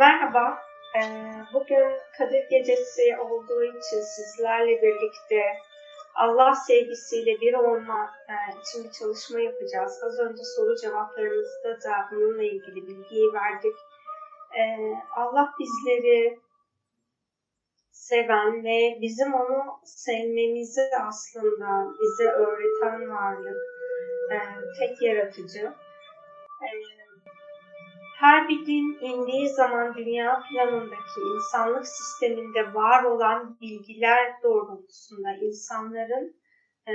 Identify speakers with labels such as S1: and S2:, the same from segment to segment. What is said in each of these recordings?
S1: Merhaba, ee, bugün Kadir Gecesi olduğu için sizlerle birlikte Allah sevgisiyle bir olma e, için bir çalışma yapacağız. Az önce soru cevaplarımızda da bununla ilgili bilgiyi verdik. Ee, Allah bizleri seven ve bizim onu sevmemizi aslında bize öğreten varlık, e, tek yaratıcı. Ee, her bir din indiği zaman dünya planındaki insanlık sisteminde var olan bilgiler doğrultusunda insanların e,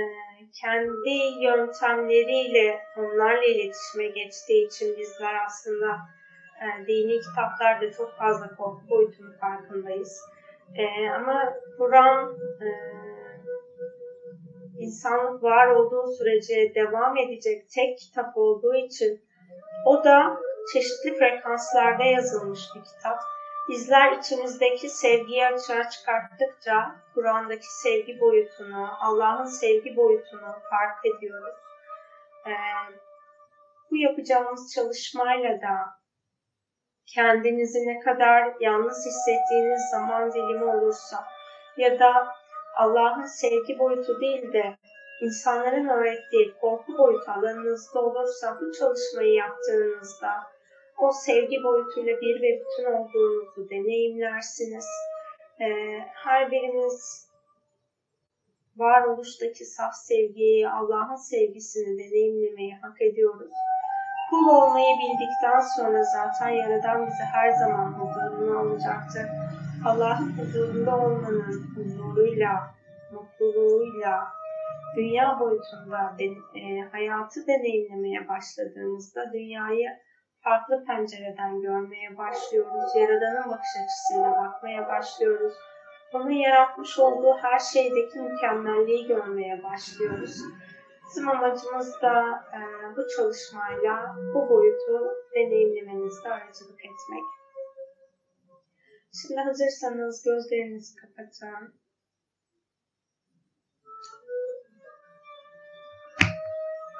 S1: kendi yöntemleriyle onlarla iletişime geçtiği için bizler aslında e, dini kitaplarda çok fazla korku boyutunun farkındayız. E, ama Kur'an insanlık var olduğu sürece devam edecek tek kitap olduğu için o da çeşitli frekanslarda yazılmış bir kitap. Bizler içimizdeki sevgiyi açığa çıkarttıkça Kur'an'daki sevgi boyutunu, Allah'ın sevgi boyutunu fark ediyoruz. Ee, bu yapacağımız çalışmayla da kendinizi ne kadar yalnız hissettiğiniz zaman dilimi olursa ya da Allah'ın sevgi boyutu değil de insanların öğrettiği korku boyutu alanınızda olursa bu çalışmayı yaptığınızda o sevgi boyutuyla bir ve bütün olduğunuzu deneyimlersiniz. Ee, her birimiz varoluştaki saf sevgiyi, Allah'ın sevgisini deneyimlemeyi hak ediyoruz. Kul olmayı bildikten sonra zaten Yaradan bizi her zaman huzuruna alacaktır. Allah'ın huzurunda olmanın huzuruyla, mutluluğuyla, dünya boyutunda de, e, hayatı deneyimlemeye başladığımızda dünyayı farklı pencereden görmeye başlıyoruz. Yaradanın bakış açısıyla bakmaya başlıyoruz. Onun yaratmış olduğu her şeydeki mükemmelliği görmeye başlıyoruz. Bizim amacımız da e, bu çalışmayla bu boyutu deneyimlemenizde aracılık etmek. Şimdi hazırsanız gözlerinizi kapatın.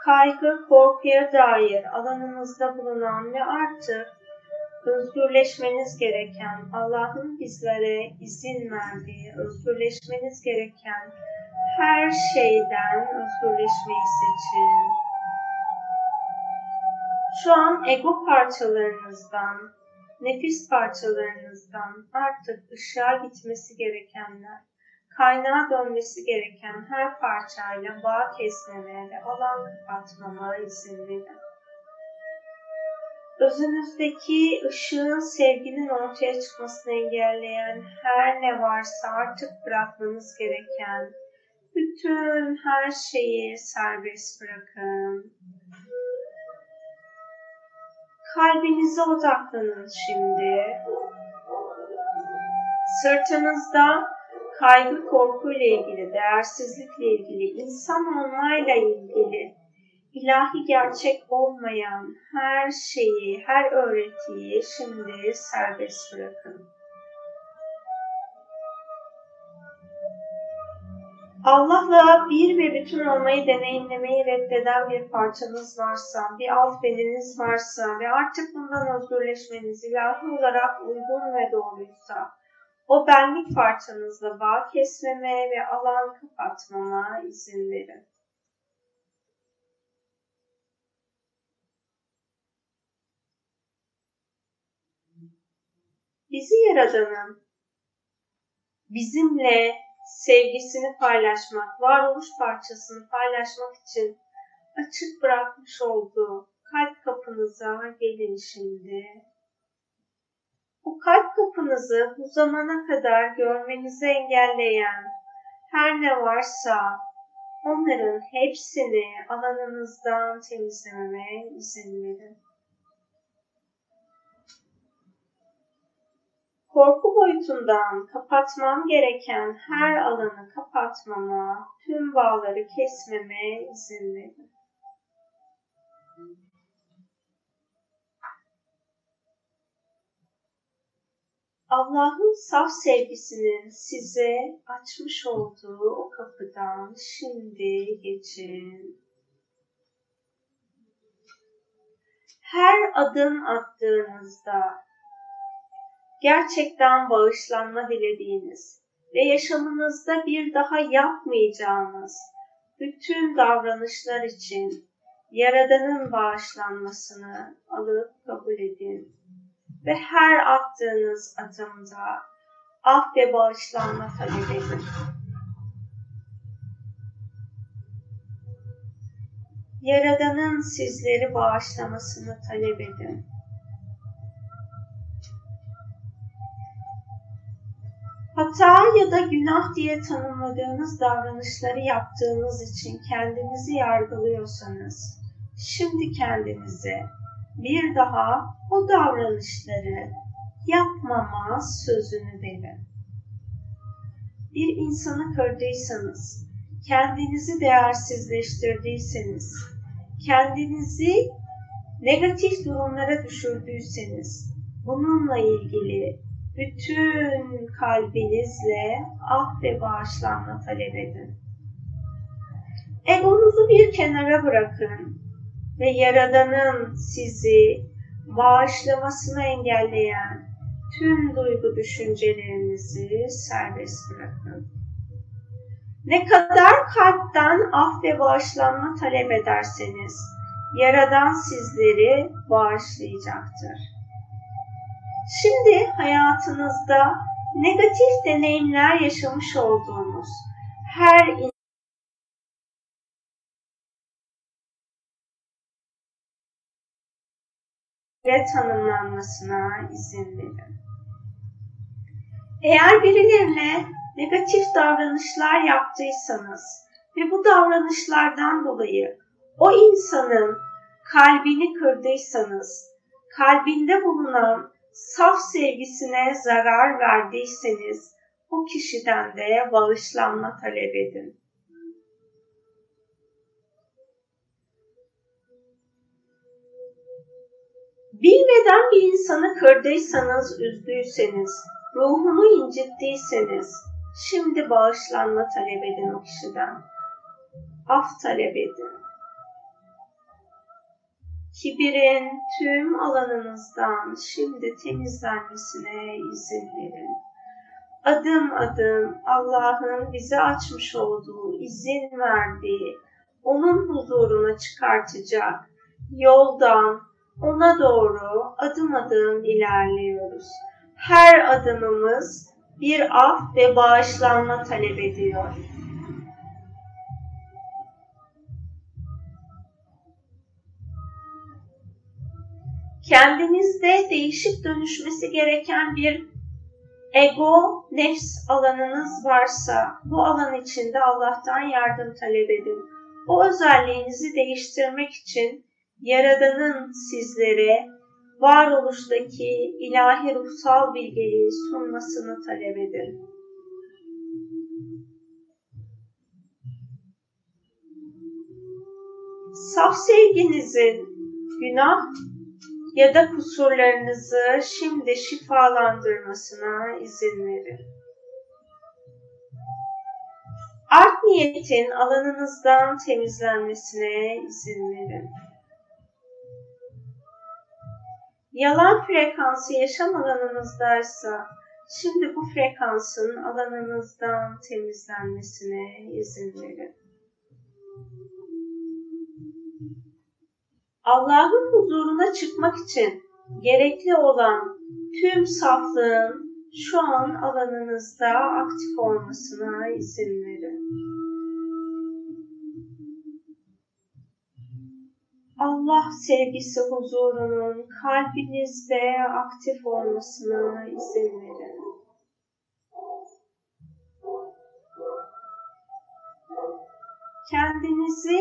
S1: Kaygı, korkuya dair alanınızda bulunan ve artık özgürleşmeniz gereken, Allah'ın bizlere izin verdiği, özgürleşmeniz gereken her şeyden özgürleşmeyi seçin. Şu an ego parçalarınızdan, nefis parçalarınızdan artık ışığa gitmesi gerekenler, kaynağa dönmesi gereken her parçayla bağ kesmemeye ve alan kapatmama izin verin. Özünüzdeki ışığın, sevginin ortaya çıkmasını engelleyen her ne varsa artık bırakmanız gereken bütün her şeyi serbest bırakın. Kalbinize odaklanın şimdi. Sırtınızda kaygı korkuyla ilgili, değersizlikle ilgili, insan olmayla ilgili, ilahi gerçek olmayan her şeyi, her öğretiyi şimdi serbest bırakın. Allah'la bir ve bütün olmayı deneyimlemeyi reddeden bir parçanız varsa, bir alt beniniz varsa ve artık bundan özgürleşmeniz ilahi olarak uygun ve doğruysa, o benlik parçanızla bağ kesmeme ve alan kapatmama izin verin. Bizi Yaradan'ın bizimle sevgisini paylaşmak, varoluş parçasını paylaşmak için açık bırakmış olduğu kalp kapınıza gelin şimdi bu kalp kapınızı bu zamana kadar görmenizi engelleyen her ne varsa onların hepsini alanınızdan temizlememe izin verin. Korku boyutundan kapatmam gereken her alanı kapatmama, tüm bağları kesmeme izin verin. Allah'ın saf sevgisinin size açmış olduğu o kapıdan şimdi geçin. Her adım attığınızda gerçekten bağışlanma dilediğiniz ve yaşamınızda bir daha yapmayacağınız bütün davranışlar için Yaradan'ın bağışlanmasını alıp kabul edin. Ve her attığınız adımda af ve bağışlanma talep edin. Yaradan'ın sizleri bağışlamasını talep edin. Hata ya da günah diye tanımladığınız davranışları yaptığınız için kendinizi yargılıyorsanız, şimdi kendinize bir daha o davranışları yapmama sözünü verin. Bir insanı kırdıysanız, kendinizi değersizleştirdiyseniz, kendinizi negatif durumlara düşürdüyseniz, bununla ilgili bütün kalbinizle af ve bağışlanma talep edin. Egonuzu bir kenara bırakın ve Yaradan'ın sizi bağışlamasını engelleyen tüm duygu düşüncelerinizi serbest bırakın. Ne kadar kalpten af ve bağışlanma talep ederseniz, Yaradan sizleri bağışlayacaktır. Şimdi hayatınızda negatif deneyimler yaşamış olduğunuz her ve tanımlanmasına izin verin. Eğer birilerine negatif davranışlar yaptıysanız ve bu davranışlardan dolayı o insanın kalbini kırdıysanız, kalbinde bulunan saf sevgisine zarar verdiyseniz o kişiden de bağışlanma talep edin. Bilmeden bir insanı kırdıysanız, üzdüyseniz, ruhunu incittiyseniz, şimdi bağışlanma talep edin o kişiden. Af talep edin kibirin tüm alanınızdan şimdi temizlenmesine izin verin. Adım adım Allah'ın bize açmış olduğu, izin verdiği, onun huzuruna çıkartacak yoldan ona doğru adım adım ilerliyoruz. Her adımımız bir af ve bağışlanma talep ediyor. kendinizde değişip dönüşmesi gereken bir ego, nefs alanınız varsa bu alan içinde Allah'tan yardım talep edin. O özelliğinizi değiştirmek için Yaradan'ın sizlere varoluştaki ilahi ruhsal bilgeliği sunmasını talep edin. Saf sevginizin günah ya da kusurlarınızı şimdi şifalandırmasına izin verin. Art niyetin alanınızdan temizlenmesine izin verin. Yalan frekansı yaşam alanınızdaysa şimdi bu frekansın alanınızdan temizlenmesine izin verin. Allah'ın huzuruna çıkmak için gerekli olan tüm saflığın şu an alanınızda aktif olmasına izin verin. Allah sevgisi huzurunun kalbinizde aktif olmasına izin verin. Kendinizi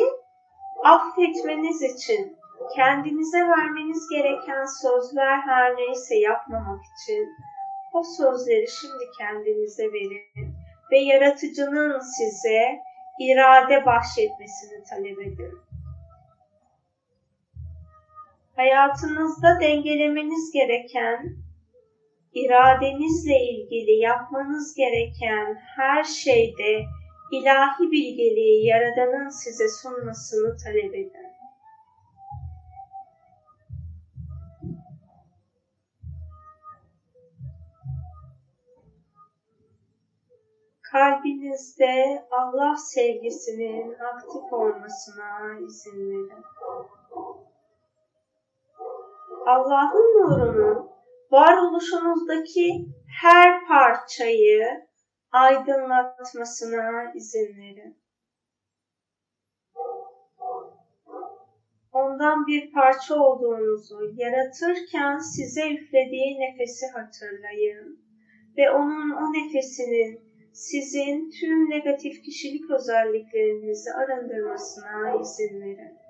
S1: affetmeniz için kendinize vermeniz gereken sözler her neyse yapmamak için o sözleri şimdi kendinize verin ve yaratıcının size irade bahşetmesini talep edin hayatınızda dengelemeniz gereken, iradenizle ilgili yapmanız gereken her şeyde ilahi bilgeliği Yaradan'ın size sunmasını talep edin. kalbinizde Allah sevgisinin aktif olmasına izin verin. Allah'ın nurunun varoluşunuzdaki her parçayı aydınlatmasına izin verin. Ondan bir parça olduğunuzu yaratırken size üflediği nefesi hatırlayın ve onun o nefesinin sizin tüm negatif kişilik özelliklerinizi arındırmasına izin verin.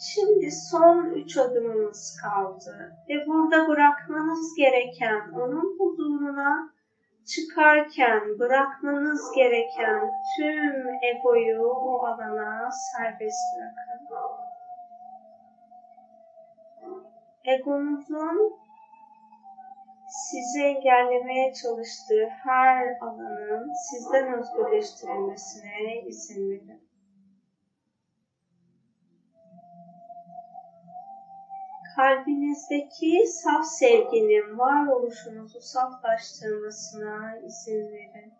S1: Şimdi son üç adımımız kaldı ve burada bırakmanız gereken onun huzuruna çıkarken bırakmanız gereken tüm egoyu o alana serbest bırakın. Egonuzun sizi engellemeye çalıştığı her alanın sizden özgürleştirilmesine izin verin. Kalbinizdeki saf sevginin varoluşunuzu saflaştırmasına izin verin.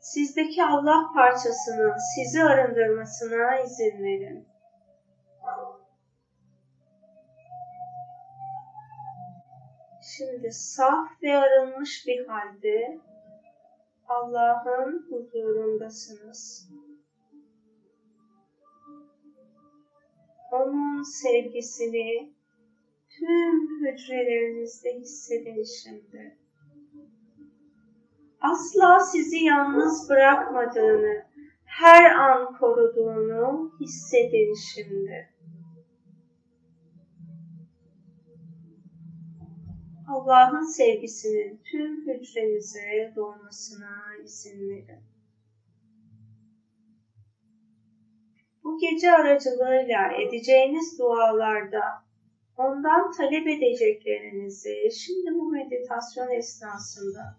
S1: Sizdeki Allah parçasının sizi arındırmasına izin verin. Şimdi saf ve arınmış bir halde Allah'ın huzurundasınız. Onun sevgisini tüm hücrelerinizde hissedin şimdi. Asla sizi yalnız bırakmadığını, her an koruduğunu hissedin şimdi. Allah'ın sevgisinin tüm hücrenize dolmasına izin verin. Bu gece aracılığıyla edeceğiniz dualarda ondan talep edeceklerinizi şimdi bu meditasyon esnasında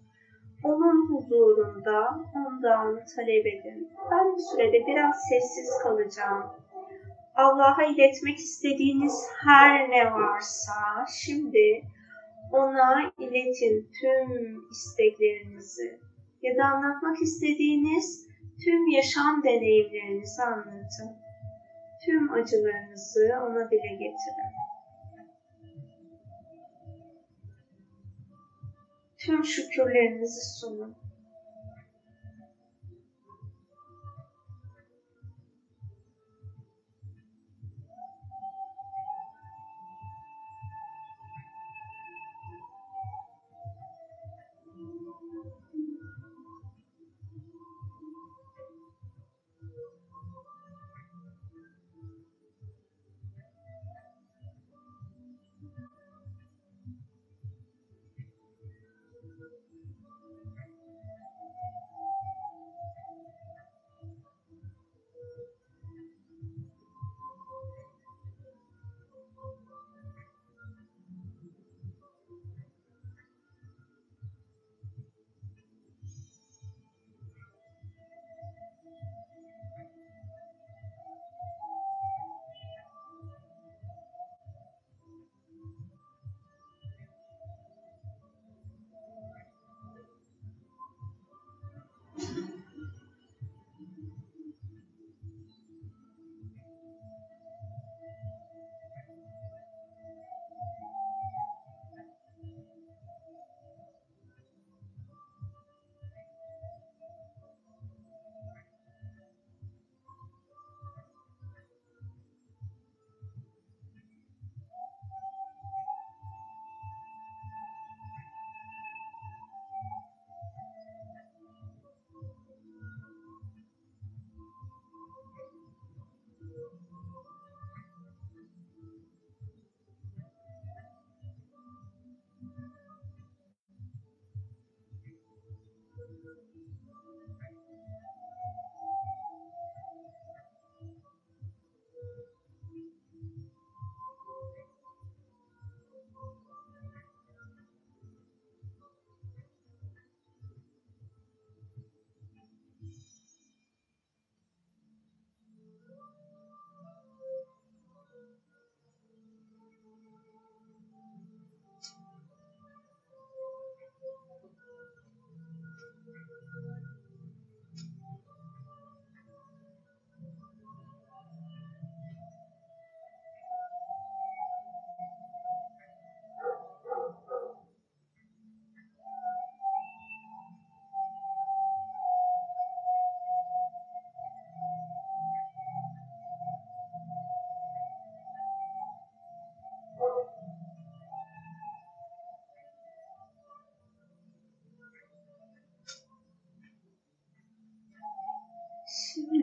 S1: onun huzurunda ondan talep edin. Ben bu sürede biraz sessiz kalacağım. Allah'a iletmek istediğiniz her ne varsa şimdi ona iletin tüm isteklerinizi ya da anlatmak istediğiniz tüm yaşam deneyimlerinizi anlatın. Tüm acılarınızı ona dile getirin. Tüm şükürlerinizi sunun.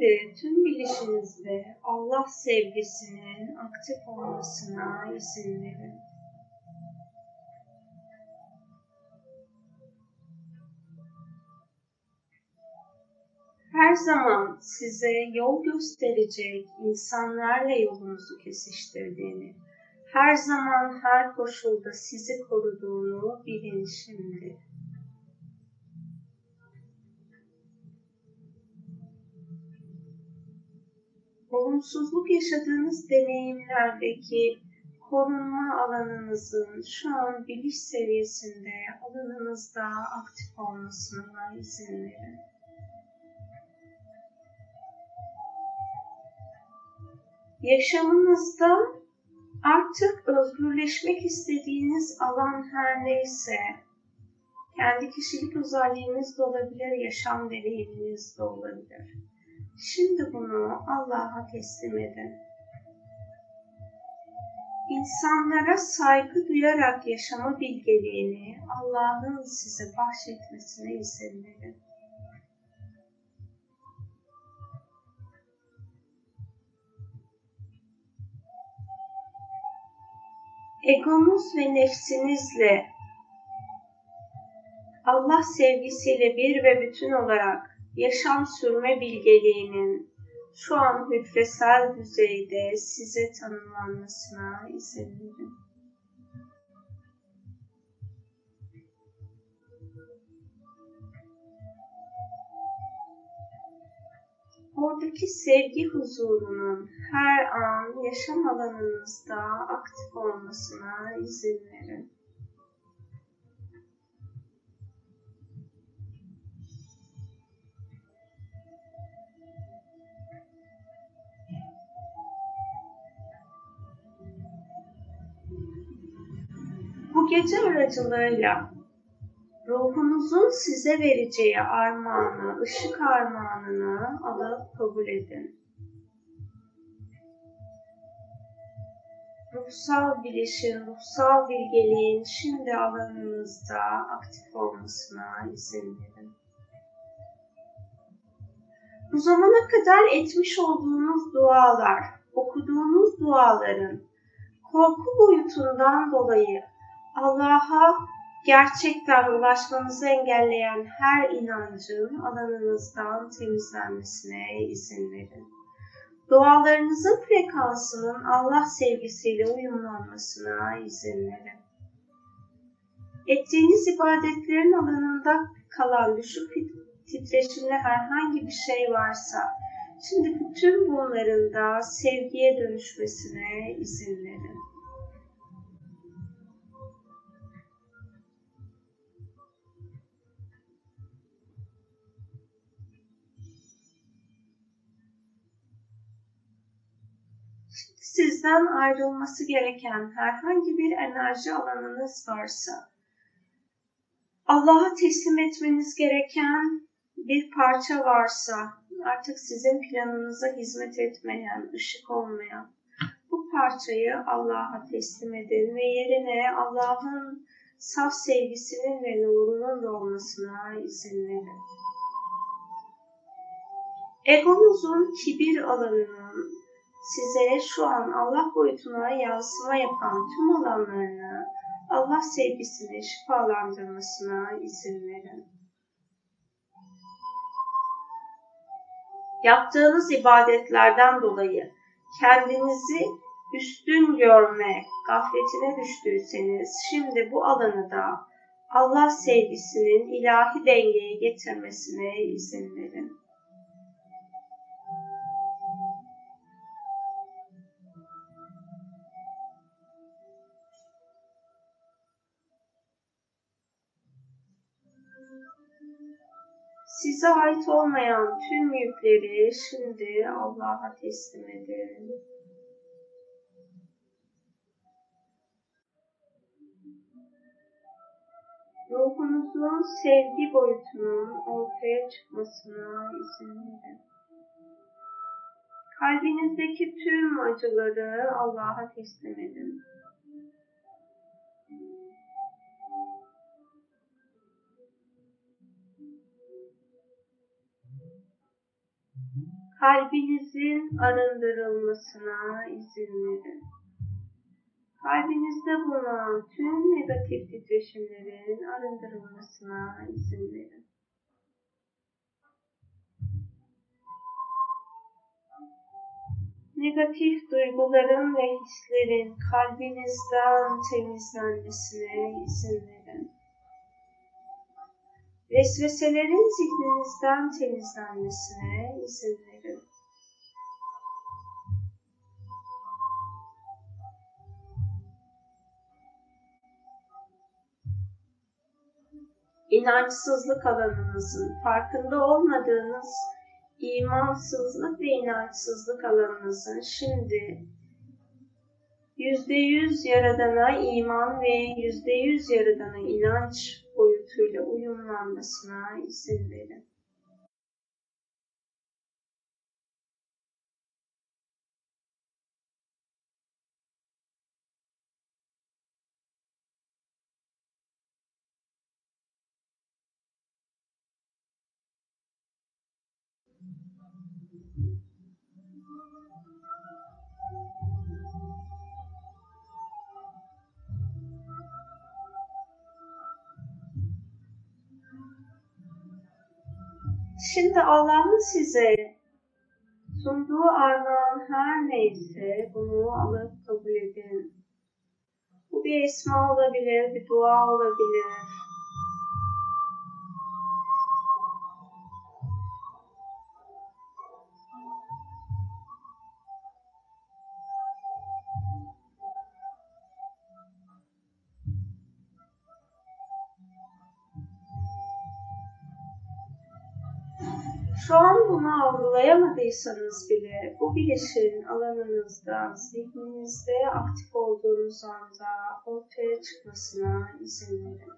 S1: Şimdi tüm bilişinizle Allah sevgisinin aktif olmasına izin verin. her zaman size yol gösterecek insanlarla yolunuzu kesiştirdiğini, her zaman her koşulda sizi koruduğunu bilin şimdi. Olumsuzluk yaşadığınız deneyimlerdeki korunma alanınızın şu an biliş seviyesinde alanınızda aktif olmasına izin verin. Yaşamınızda artık özgürleşmek istediğiniz alan her neyse, kendi kişilik özelliğiniz de olabilir, yaşam deneyiminiz de olabilir. Şimdi bunu Allah'a teslim edin. İnsanlara saygı duyarak yaşama bilgeliğini Allah'ın size bahşetmesine izin verin. egonuz ve nefsinizle Allah sevgisiyle bir ve bütün olarak yaşam sürme bilgeliğinin şu an hücresel düzeyde size tanımlanmasına izin verin. oradaki sevgi huzurunun her an yaşam alanınızda aktif olmasına izin verin. Gece aracılığıyla ruhunuzun size vereceği armağanı, ışık armağanını alıp kabul edin. Ruhsal bilişin, ruhsal bilgeliğin şimdi alanınızda aktif olmasına izin verin. Bu zamana kadar etmiş olduğunuz dualar, okuduğunuz duaların korku boyutundan dolayı Allah'a gerçekten ulaşmanızı engelleyen her inancın alanınızdan temizlenmesine izin verin. Dualarınızın frekansının Allah sevgisiyle uyumlanmasına izin verin. Ettiğiniz ibadetlerin alanında kalan düşük titreşimli herhangi bir şey varsa, şimdi bütün bunların da sevgiye dönüşmesine izin verin. Sizden ayrılması gereken herhangi bir enerji alanınız varsa, Allah'a teslim etmeniz gereken bir parça varsa, artık sizin planınıza hizmet etmeyen, ışık olmayan, bu parçayı Allah'a teslim edin ve yerine Allah'ın saf sevgisinin ve nurunun dolmasına izin verin. Egonuzun kibir alanının size şu an Allah boyutuna yansıma yapan tüm alanlarını Allah sevgisini şifalandırmasına izin verin. Yaptığınız ibadetlerden dolayı kendinizi üstün görme gafletine düştüyseniz şimdi bu alanı da Allah sevgisinin ilahi dengeye getirmesine izin verin. Size ait olmayan tüm yükleri şimdi Allah'a teslim edin. Ruhunuzun sevgi boyutunun ortaya çıkmasına izin verin. Kalbinizdeki tüm acıları Allah'a teslim edin. Kalbinizin arındırılmasına izin verin. Kalbinizde bulunan tüm negatif titreşimlerin arındırılmasına izin verin. Negatif duyguların ve hislerin kalbinizden temizlenmesine izin verin. Vesveselerin zihninizden temizlenmesine izin verin. inançsızlık alanınızın, farkında olmadığınız imansızlık ve inançsızlık alanınızın şimdi yüzde yüz yaradana iman ve yüzde yüz yaradana inanç boyutuyla uyumlanmasına izin verin. Şimdi Allah'ın size sunduğu armağan her neyse bunu alıp kabul edin. Bu bir esma olabilir, bir dua olabilir, Şu an bunu algılayamadıysanız bile bu bilişin alanınızda, zihninizde aktif olduğunuz anda ortaya çıkmasına izin verin.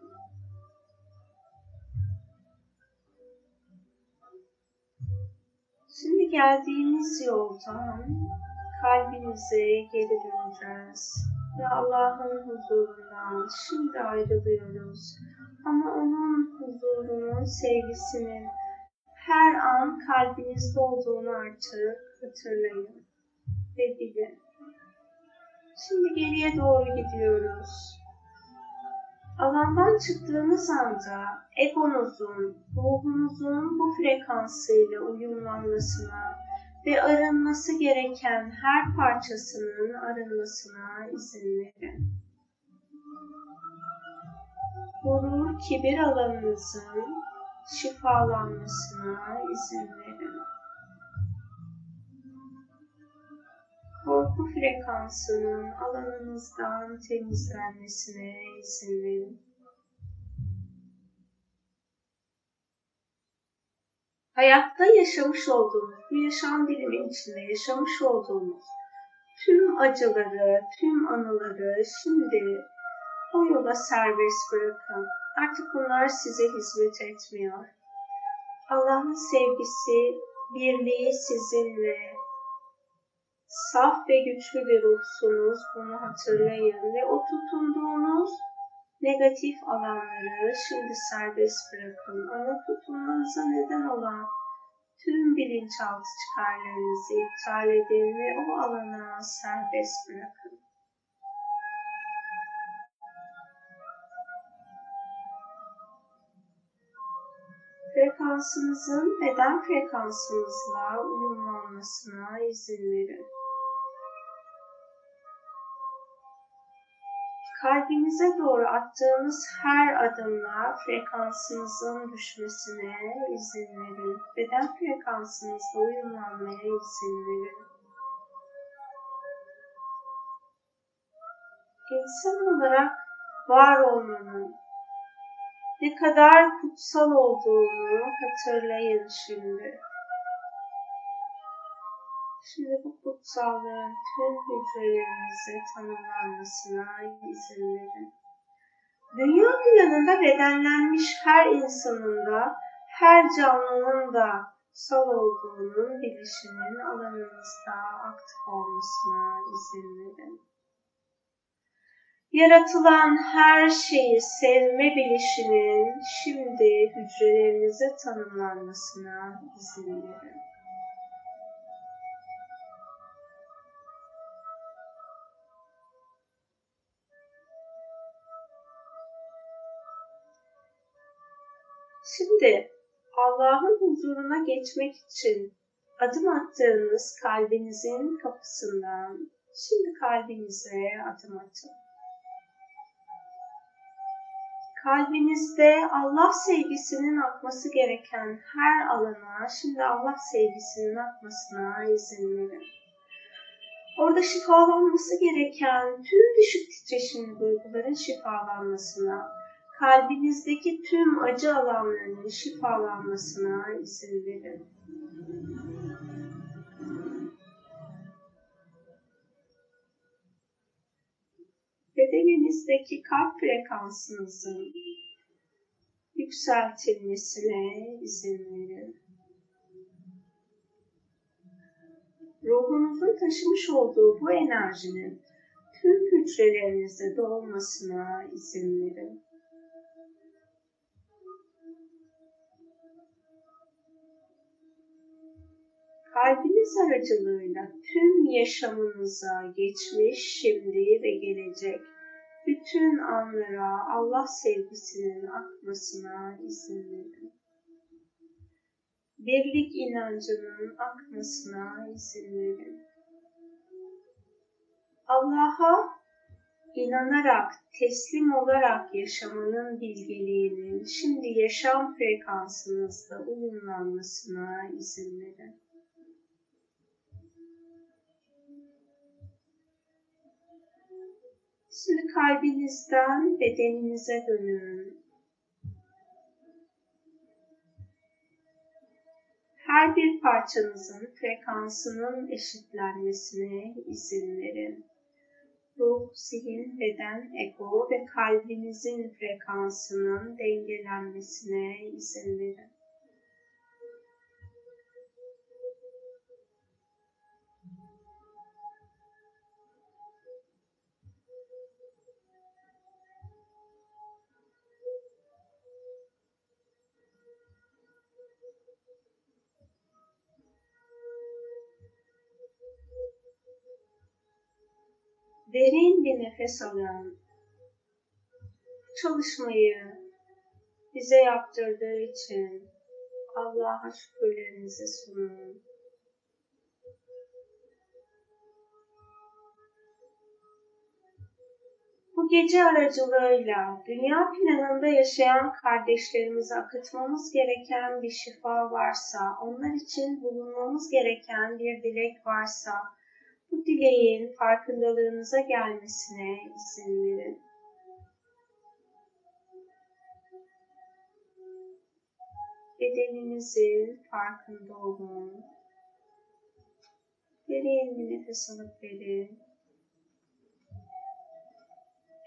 S1: Şimdi geldiğimiz yoldan kalbinize geri döneceğiz ve Allah'ın huzurundan şimdi ayrılıyoruz. Ama onun huzurunun, sevgisinin her an kalbinizde olduğunu artık hatırlayın ve bilin. Şimdi geriye doğru gidiyoruz. Alandan çıktığınız anda egonuzun, ruhunuzun bu frekansıyla uyumlanmasına ve arınması gereken her parçasının arınmasına izin verin. Gurur, kibir alanınızın şifalanmasına izin verin. Korku frekansının alanınızdan temizlenmesine izin verin. Hayatta yaşamış olduğunuz, bu yaşam dilimin içinde yaşamış olduğunuz tüm acıları, tüm anıları şimdi o yola serbest bırakın. Artık bunlar size hizmet etmiyor. Allah'ın sevgisi, birliği sizinle. Saf ve güçlü bir ruhsunuz, bunu hatırlayın ve o tutunduğunuz negatif alanları şimdi serbest bırakın. Ona tutunmanıza neden olan tüm bilinçaltı çıkarlarınızı iptal edin ve o alana serbest bırakın. Frekansınızın beden frekansınızla uyumlanmasına izin verin. Kalbinize doğru attığınız her adımla frekansınızın düşmesine izin verin. Beden frekansınızla uyumlanmaya izin verin. İnsan olarak var olmanın, ne kadar kutsal olduğunu hatırlayın şimdi. Şimdi bu kutsallığın tüm hücrelerinize tanımlanmasına izin verin. Dünya planında bedenlenmiş her insanın da, her canlının da kutsal olduğunun bilişinin alanınızda aktif olmasına izin verin Yaratılan her şeyi sevme bilişinin şimdi hücrelerinize tanımlanmasına izin verin. Şimdi Allah'ın huzuruna geçmek için adım attığınız kalbinizin kapısından şimdi kalbinize adım atın. Kalbinizde Allah sevgisinin akması gereken her alana şimdi Allah sevgisinin akmasına izin verin. Orada şifalanması gereken tüm düşük titreşimli duyguların şifalanmasına, kalbinizdeki tüm acı alanlarının şifalanmasına izin verin. Bedeninizdeki kalp frekansınızın yükseltilmesine izin verin. Ruhunuzun taşımış olduğu bu enerjinin tüm hücrelerinizde dolmasına izin verin. kalbiniz aracılığıyla tüm yaşamınıza geçmiş, şimdi ve gelecek bütün anlara Allah sevgisinin akmasına izin verin. Birlik inancının akmasına izin verin. Allah'a inanarak, teslim olarak yaşamanın bilgeliğinin şimdi yaşam frekansınızda uyumlanmasına izin verin. Şimdi kalbinizden bedeninize dönün. Her bir parçanızın frekansının eşitlenmesine izin verin. Ruh, zihin, beden, ego ve kalbinizin frekansının dengelenmesine izin verin. Derin bir nefes alın. Çalışmayı bize yaptırdığı için Allah'a şükürlerinizi sunun. Bu gece aracılığıyla dünya planında yaşayan kardeşlerimize akıtmamız gereken bir şifa varsa, onlar için bulunmamız gereken bir dilek varsa, bu dileğin farkındalığınıza gelmesine izin verin. Bedeninizin farkında olun. Derin bir nefes alıp verin.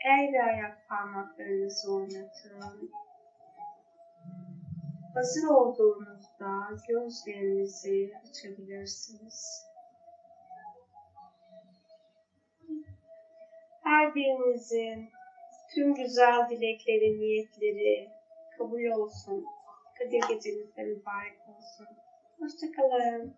S1: El ve ayak parmaklarınızı oynatın. Hazır olduğunuzda gözlerinizi açabilirsiniz. Her birinizin tüm güzel dilekleri, niyetleri kabul olsun. Kadir geceniz de mübarek olsun. Hoşçakalın.